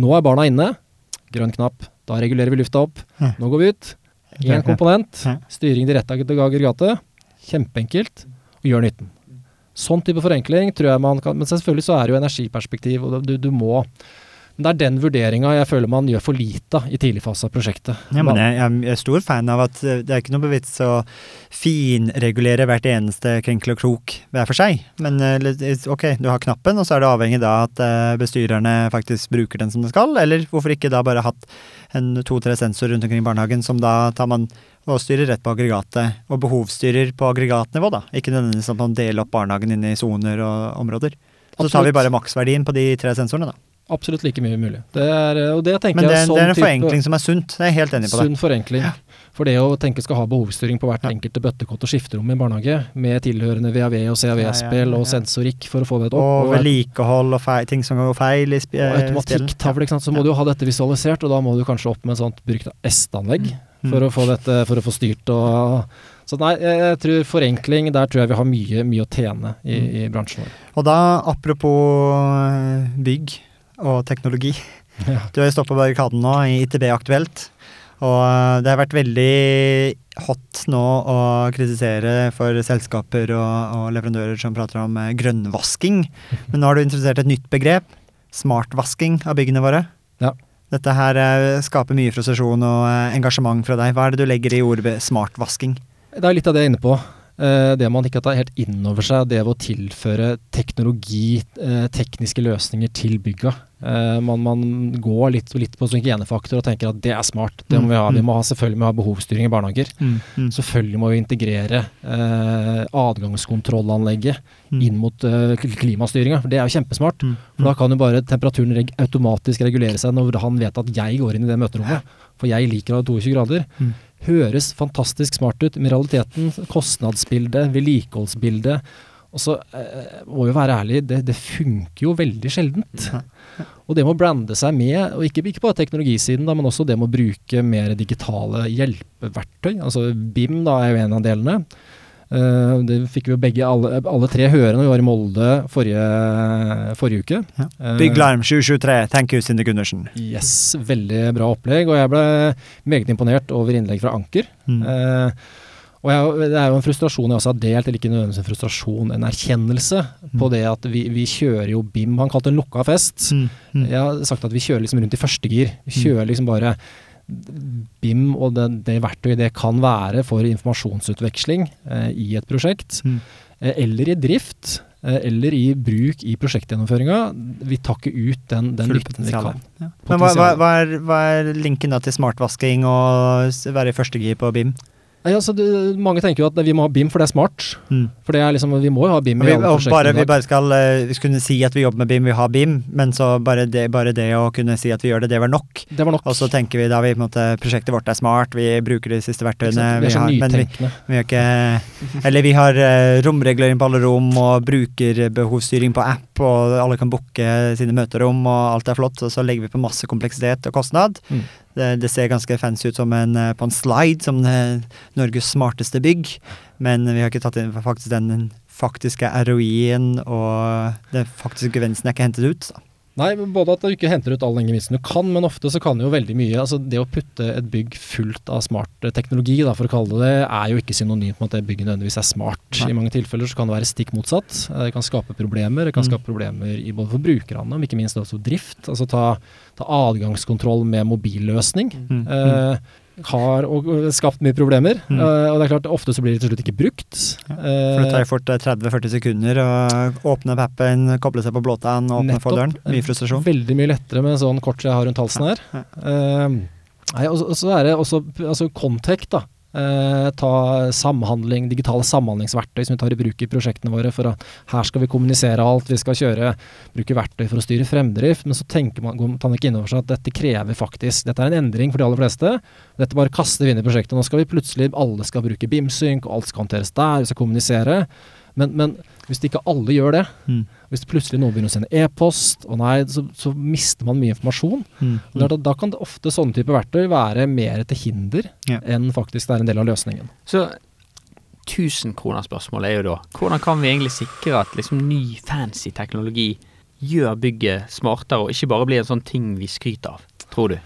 Nå er barna inne. Grønn knapp. Da regulerer vi lufta opp. Ja. Nå går vi ut. Én komponent. Styring direkte av aggregatet. Kjempeenkelt. Og gjør nytten. Sånn type forenkling tror jeg man kan Men selvfølgelig så er det jo energiperspektiv, og du, du må det er den vurderinga jeg føler man gjør for lite i tidlig fase av prosjektet. Ja, men jeg, jeg er stor fan av at eh, det er ikke noe vits å finregulere hvert eneste krenkel og krok hver for seg. Men eh, ok, du har knappen, og så er det avhengig da at eh, bestyrerne faktisk bruker den som det skal, eller hvorfor ikke da bare hatt en to-tre sensorer rundt omkring i barnehagen som da tar man og styrer rett på aggregatet, og behovsstyrer på aggregatnivå, da. Ikke nødvendigvis at man deler opp barnehagen inn i soner og områder. Så tar vi bare maksverdien på de tre sensorene, da. Absolutt like mye mulig. Det er, og det tenker Men det, jeg det er en sånn forenkling som er sunt. Jeg er helt enig på det. Sunn forenkling. For det å tenke skal ha behovsstyring på hvert enkelte bøttekott og skifterom i en barnehage, med tilhørende VAV og CAV-spill Ja, ja, ja. og sensorikk for å få det opp, Og vedlikehold og feil, ting som går feil i spillet. og eh, automatikktavle, ikke sant, så må du jo ha dette visualisert, og da må du kanskje opp med et sånt brukt S-anlegg Mm. for, å få dette, for å få styrt og Så nei, jeg, jeg tror forenkling, der tror jeg vi har mye, mye å tjene i, Mm. i bransjen vår. Og da, apropos eh, bygg og teknologi. [laughs] Ja. Du har jo stått på barrikaden nå i ITB Aktuelt. Og eh, det har vært veldig hot nå å kritisere for selskaper og, og leverandører som prater om eh, grønnvasking. [laughs] Men nå har du introdusert et nytt begrep. Smartvasking av byggene våre. Ja. Dette her eh, skaper mye frustrasjon og engasjement fra deg. Hva er det du legger i ordet smartvasking? Det er litt av det jeg er inne på. Eh, det man ikke tar helt inn over seg, det ved å tilføre teknologi, eh, tekniske løsninger til bygga. Eh, man, man går litt, litt på sånn hygienefaktor og tenker at det er smart. Det må vi ha. Vi må ha selvfølgelig må ha behovsstyring i barnehager. Mm. Selvfølgelig må vi integrere eh, adgangskontrollanlegget Mm. inn mot eh, klimastyringa. Det er jo kjempesmart. Mm. For da kan jo bare temperaturen reg automatisk regulere seg når han vet at jeg går inn i det møterommet. For jeg liker å ha 22 grader. Høres fantastisk smart ut. Men realiteten, kostnadsbildet, vedlikeholdsbildet Og så eh, må vi være ærlig, det, det funker jo veldig sjeldent. Og det med å brande seg med, og ikke, ikke bare teknologisiden, da, men også det med å bruke mer digitale hjelpeverktøy. Altså BIM da er jo en av delene. Eh, det fikk vi jo begge, alle, alle tre høre når vi var i Molde forrige, forrige uke. Ja. Uh, Big Lime 723, thank you, Sinde Gundersen. Yes, veldig bra opplegg. Og jeg ble meget imponert over innlegg fra Anker. Mm. Uh, og jeg, Det er jo en frustrasjon jeg også har delt, eller ikke nødvendigvis en frustrasjon, en erkjennelse på Mm. det at vi, vi kjører jo BIM. Han kalte det en lukka fest. Mm. Mm. Jeg har sagt at vi kjører liksom rundt i første gir. Vi kjører liksom bare BIM og det, det verktøyet det kan være for informasjonsutveksling eh, i et prosjekt, Mm. eh, eller i drift, eh, eller i bruk i prosjektgjennomføringa. Vi tar ikke ut den, den nytten vi kan. Ja. Men hva, hva, hva, er, hva er linken da til smartvasking og være i første gir på BIM? Nei, altså, du, mange tenker jo at vi må ha BIM for det er smart. Mm. For det er liksom, vi må jo ha BIM vi, bare, vi bare skal vi skulle si at vi jobber med BIM, vi har BIM, men så bare det, bare det å kunne si at vi gjør det, det var nok. Det var nok. Og så tenker vi da vi på en måte prosjektet vårt er smart, vi bruker de siste verktøyene. vi er så har, men vi, nytenkende. vi har ikke Eller vi har eh, romregulering på alle rom og brukerbehovsstyring på app, og alle kan booke sine møterom, og alt er flott. Og så legger vi på masse kompleksitet og kostnad. Mm. Det, det ser ganske fancy ut som en, eh, på en slide, som eh, Norges smarteste bygg, men vi har ikke tatt inn faktisk den faktiske ROI-en, og den faktiske gevinsten er ikke hentet ut. Da. Nei, både at du ikke henter ut all den gevinsten du kan, men ofte så kan du jo veldig mye altså Det å putte et bygg fullt av smart eh, teknologi, da, for å kalle det det, er jo ikke synonymt med at det bygget nødvendigvis er smart. Nei. I mange tilfeller så kan det være stikk motsatt. Eh, Det kan skape problemer. Det kan Mm. skape problemer i både for brukerne, men ikke minst også drift. Altså ta, ta adgangskontroll med mobilløsning. Mm. Eh, har og, skapt mye problemer. Mm. Eh, og det er klart, ofte så blir det til slutt ikke brukt. Ja, For det Eh, tar fort eh, 30-40 sekunder å åpne pappen, appen, koble seg på blåtann, åpne Nettopp. folderen. Mye frustrasjon. Veldig mye lettere med sånn kort jeg har rundt halsen her. Ja. Eh, nei, og, så- er det også altså Contact, da. Eh, ta samhandling, digitale samhandlingsverktøy som vi tar i bruk i prosjektene våre. for at Her skal vi kommunisere alt, vi skal kjøre, bruke verktøy for å styre fremdrift. Men så tenker man, tar man ikke inn over seg at dette krever faktisk Dette er en endring for de aller fleste. Dette bare kaster vi inn i prosjektet. Nå skal vi plutselig Alle skal bruke BIM-synk, og alt skal håndteres der, vi skal kommunisere. Men, men hvis ikke alle gjør det, Mm. hvis plutselig noen begynner å sende e-post, og nei, så, så mister man mye informasjon. Mm. Er Da kan det ofte sånne typer verktøy være mer til hinder Ja. enn faktisk det er en del av løsningen. Så 1000-kronerspørsmålet er jo da hvordan kan vi egentlig sikre at liksom ny, fancy teknologi gjør bygget smartere, og ikke bare blir en sånn ting vi skryter av, tror du?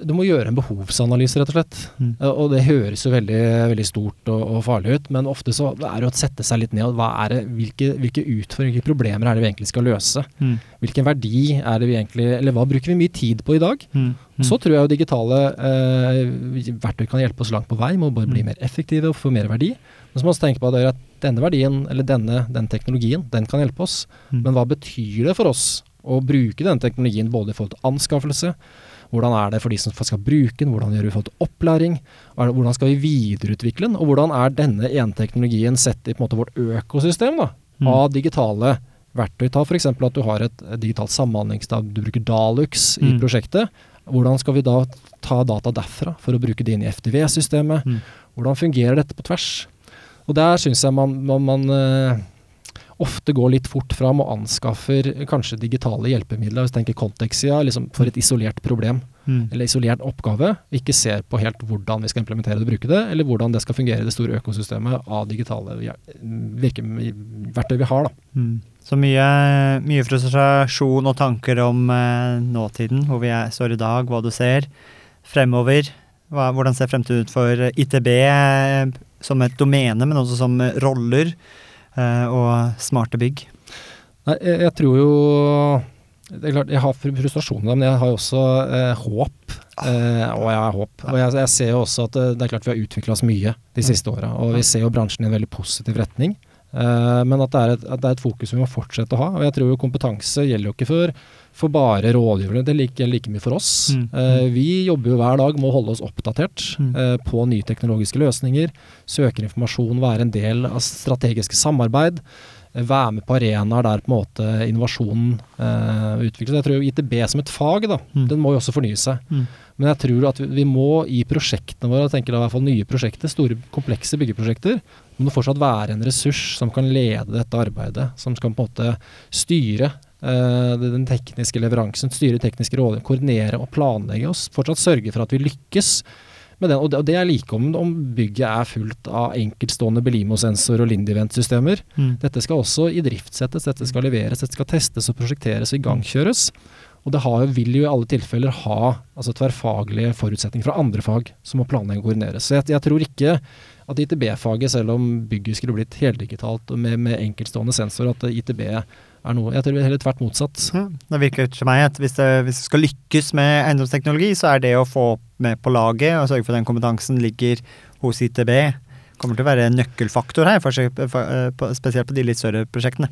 Du må gjøre en behovsanalyse, rett og slett. Mm. Eh, Og det høres jo veldig, veldig stort og, og farlig ut, men ofte så er det jo å sette seg litt ned hva er det, hvilke, hvilke utfordringer, hvilke problemer er det vi egentlig skal løse? Mm. Hvilken verdi er det vi egentlig Eller hva bruker vi mye tid på i dag? Mm. Og Så tror jeg jo digitale eh, verktøy kan hjelpe oss langt på vei må bare bli Mm. mer effektive og få mer verdi. Men så må vi også tenke på at, denne verdien, eller denne den teknologien, den kan hjelpe oss. Mm. Men hva betyr det for oss å bruke den teknologien både i forhold til anskaffelse, hvordan er det for de som skal bruke den, hvordan gjør vi for opplæring, hvordan skal vi videreutvikle den, og hvordan er denne ene teknologien sett i måte vårt økosystem da, Mm. av digitale verktøy. Ta f.eks. at du har et, et digitalt samhandlingsdag, du bruker Dalux i Mm. prosjektet. Hvordan skal vi da ta data derfra for å bruke det inn i FDV-systemet? Mm. Hvordan fungerer dette på tvers? Og der syns jeg man, man, man eh, ofte går litt fort fram og anskaffer kanskje digitale hjelpemidler, hvis du tenker kontekstsida, liksom for et isolert problem Mm. eller isolert oppgave. Ikke ser på helt hvordan vi skal implementere det og bruke det, eller hvordan det skal fungere i det store økosystemet av digitale verktøy vi har. Mm. Så mye, mye frustrasjon og tanker om eh, nåtiden, hvor vi er, står i dag, hva du ser. Fremover, hva, hvordan ser fremtiden ut for ITB eh, som et domene, men også som roller og smarte bygg? Nei, jeg, jeg tror jo Det er klart, jeg har frustrasjoner, men jeg har jo også eh, håp. Eh, og jeg har håp. Og jeg, jeg ser jo også at det, det er klart vi har utvikla oss mye de siste åra. Og vi ser jo bransjen i en veldig positiv retning. Eh, men at det, er et, at det er et fokus vi må fortsette å ha. Og jeg tror jo kompetanse gjelder jo ikke for, for bare rådgiverne, det gjelder like mye for oss. Mm. Eh, vi jobber jo hver dag med å holde oss oppdatert Mm. eh, på nye teknologiske løsninger. Søke informasjon, være en del av strategiske samarbeid. eh, være med på arenaer der på en måte innovasjonen eh, utvikles. Jeg tror ITB som et fag, da, Mm. den må jo også fornye seg. Mm. Men jeg tror at vi, vi må i prosjektene våre, jeg tenker da i hvert fall nye prosjekter, store komplekse byggeprosjekter, må det fortsatt være en ressurs som kan lede dette arbeidet. Som skal på en måte styre eh, den tekniske leveransen, styre tekniske råd, koordinere og planlegge oss. Fortsatt sørge for at vi lykkes med den. Og det, og det er like om, om bygget er fullt av enkeltstående Belimo-sensor og Lindivent-systemer. Mm. Dette skal også idriftsettes, dette skal leveres, dette skal testes og prosjekteres og igangkjøres. Og det har, vil jo i alle tilfeller ha altså tverrfaglige forutsetninger fra andre fag som må planlegge og koordineres. Så jeg, jeg tror ikke at ITB-faget, selv om bygget skulle blitt heldigitalt og med, med enkeltstående sensor, at ITB er noe Jeg tror det er heller tvert motsatt. Ja, det virker til meg at hvis det, hvis det skal lykkes med eiendomsteknologi, så er det å få med på laget og sørge for at den kompetansen ligger hos ITB, kommer til å være en nøkkelfaktor her, for, for, for, spesielt på de litt større prosjektene.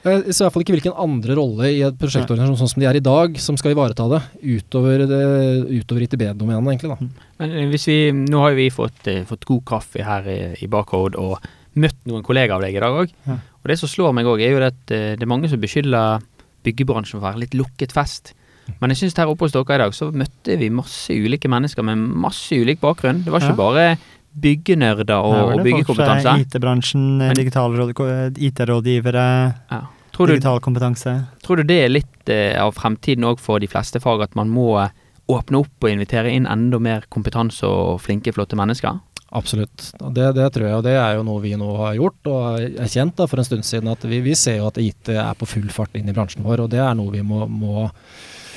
Jeg ser i hvert fall ikke hvilken andre rolle i et prosjektorganisasjon sånn som de er i dag, som skal ivareta det, utover, det, utover ITB-domenet, egentlig. da. Men eh, hvis vi, nå har jo vi fått, eh, fått god kaffe her i, i Barcode og møtt noen kollegaer av deg i dag òg. Ja. Og det som slår meg òg, er jo at eh, det er mange som beskylder byggebransjen for å være litt lukket fest. Men jeg syns her oppe hos dere i dag så møtte vi masse ulike mennesker med masse ulik bakgrunn. Det var ikke Ja. bare byggenerder og, og det folk byggekompetanse. fra IT-bransjen, IT-rådgivere, Ja. Digital kompetanse. tror du det er litt eh, av fremtiden òg for de fleste fag, at man må eh, åpne opp og invitere inn enda mer kompetanse og flinke, flotte mennesker? Absolutt. Det, det tror jeg, og det er jo noe vi nå har gjort og erkjent da, for en stund siden. at Vi, vi ser jo at IT er på full fart inn i bransjen vår, og det er noe vi må, må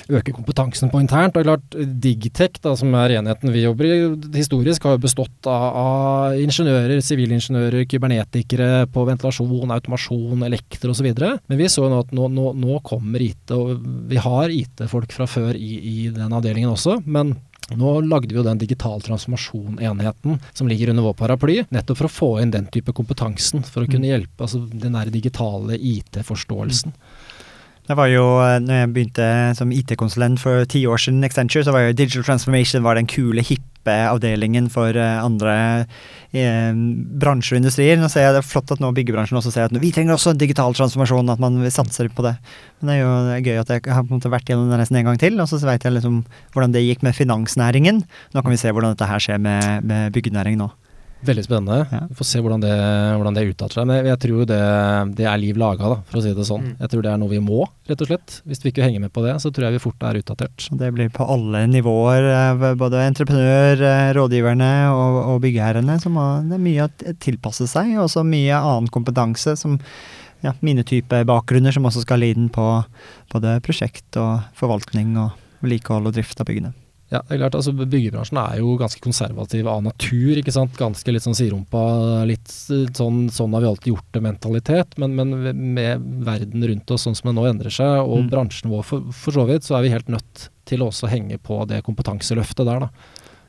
øke kompetansen på internt. Og klart, Digtech, da, som er enheten vi jobber i, historisk har jo bestått av, av ingeniører, sivilingeniører, kybernetikere på ventilasjon, automasjon, elektro osv. Men vi så jo nå at nå, nå, nå kommer IT, og vi har IT-folk fra før i, i den avdelingen også. men nå lagde vi jo den digital transformasjon-enheten som ligger under vår paraply, nettopp for å få inn den type kompetansen, for å kunne hjelpe altså den der digitale IT-forståelsen. Det var jo, eh, når jeg begynte som IT-konsulent for ti år siden, Accenture, så var jo Digital Transformation var den kule, hippe avdelingen for eh, andre eh, bransjer og industrier. Nå ser jeg det er flott at nå byggebransjen også ser at vi trenger også digital transformasjon, at man satser på det. Men det er jo gøy at jeg har på en måte vært gjennom det nesten en gang til, og så vet jeg liksom hvordan det gikk med finansnæringen. Nå kan vi se hvordan dette her skjer med, med byggenæring nå. Veldig spennende. Ja. Vi får se hvordan det, hvordan det uttaler seg. Men jeg tror jo det, det er liv laga, da, for å si det sånn. Mm. Jeg tror det er noe vi må, rett og slett. Hvis vi ikke henger med på det, så tror jeg vi fort er utdatert. Det blir på alle nivåer, eh, både entreprenør, eh, rådgiverne og, og byggherrene. Så må, det er mye å tilpasse seg, og også mye annen kompetanse som ja, mine type bakgrunner, som også skal lide på både prosjekt og forvaltning og vedlikehold og drift av byggene. Ja, det er klart, altså Byggebransjen er jo ganske konservativ av natur. ikke sant? Ganske litt sånn siderumpa, litt sånn, sånn har vi alltid gjort det-mentalitet. Men, men med verden rundt oss sånn som det nå endrer seg, og Mm. bransjen vår for, for så vidt, så er vi helt nødt til å også henge på det kompetanseløftet der. da.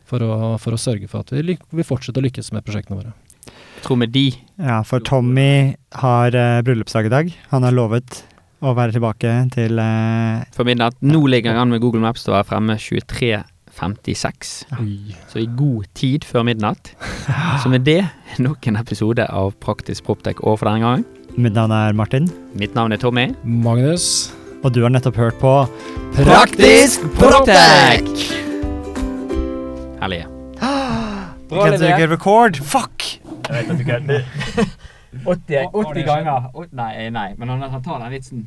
For å, for å sørge for at vi, vi fortsetter å lykkes med prosjektene våre. Jeg tror med de Ja, for Tommy har uh, bryllupsdag i dag. Han har lovet å være tilbake til uh, for midnatt Nå ligger han med Google Maps til å være fremme 23.56. Ja. Så i god tid før midnatt. [laughs] Så med det nok en episode av Praktisk Proptek over for denne gangen. Mitt navn er Martin, Mitt navn er Tommy. Magnus? og du har nettopp hørt på Praktisk Proptek! Herlige. [gasps] [laughs] Du ikke record? Fuck! 80, 80 ganger. Nei, nei, men han tar den vitsen.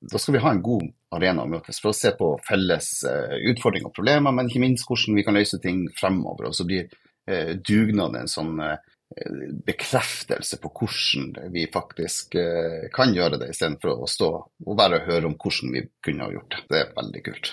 da skal vi ha en god arena å møtes for å se på felles uh, utfordringer og problemer, men ikke minst hvordan vi kan løse ting fremover. Og så blir uh, dugnaden en sånn uh, bekreftelse på hvordan vi faktisk kan gjøre det, istedenfor å stå og bare høre om hvordan vi kunne ha gjort det. Det er veldig kult.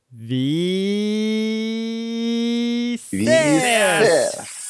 Vi ses! Vi ses!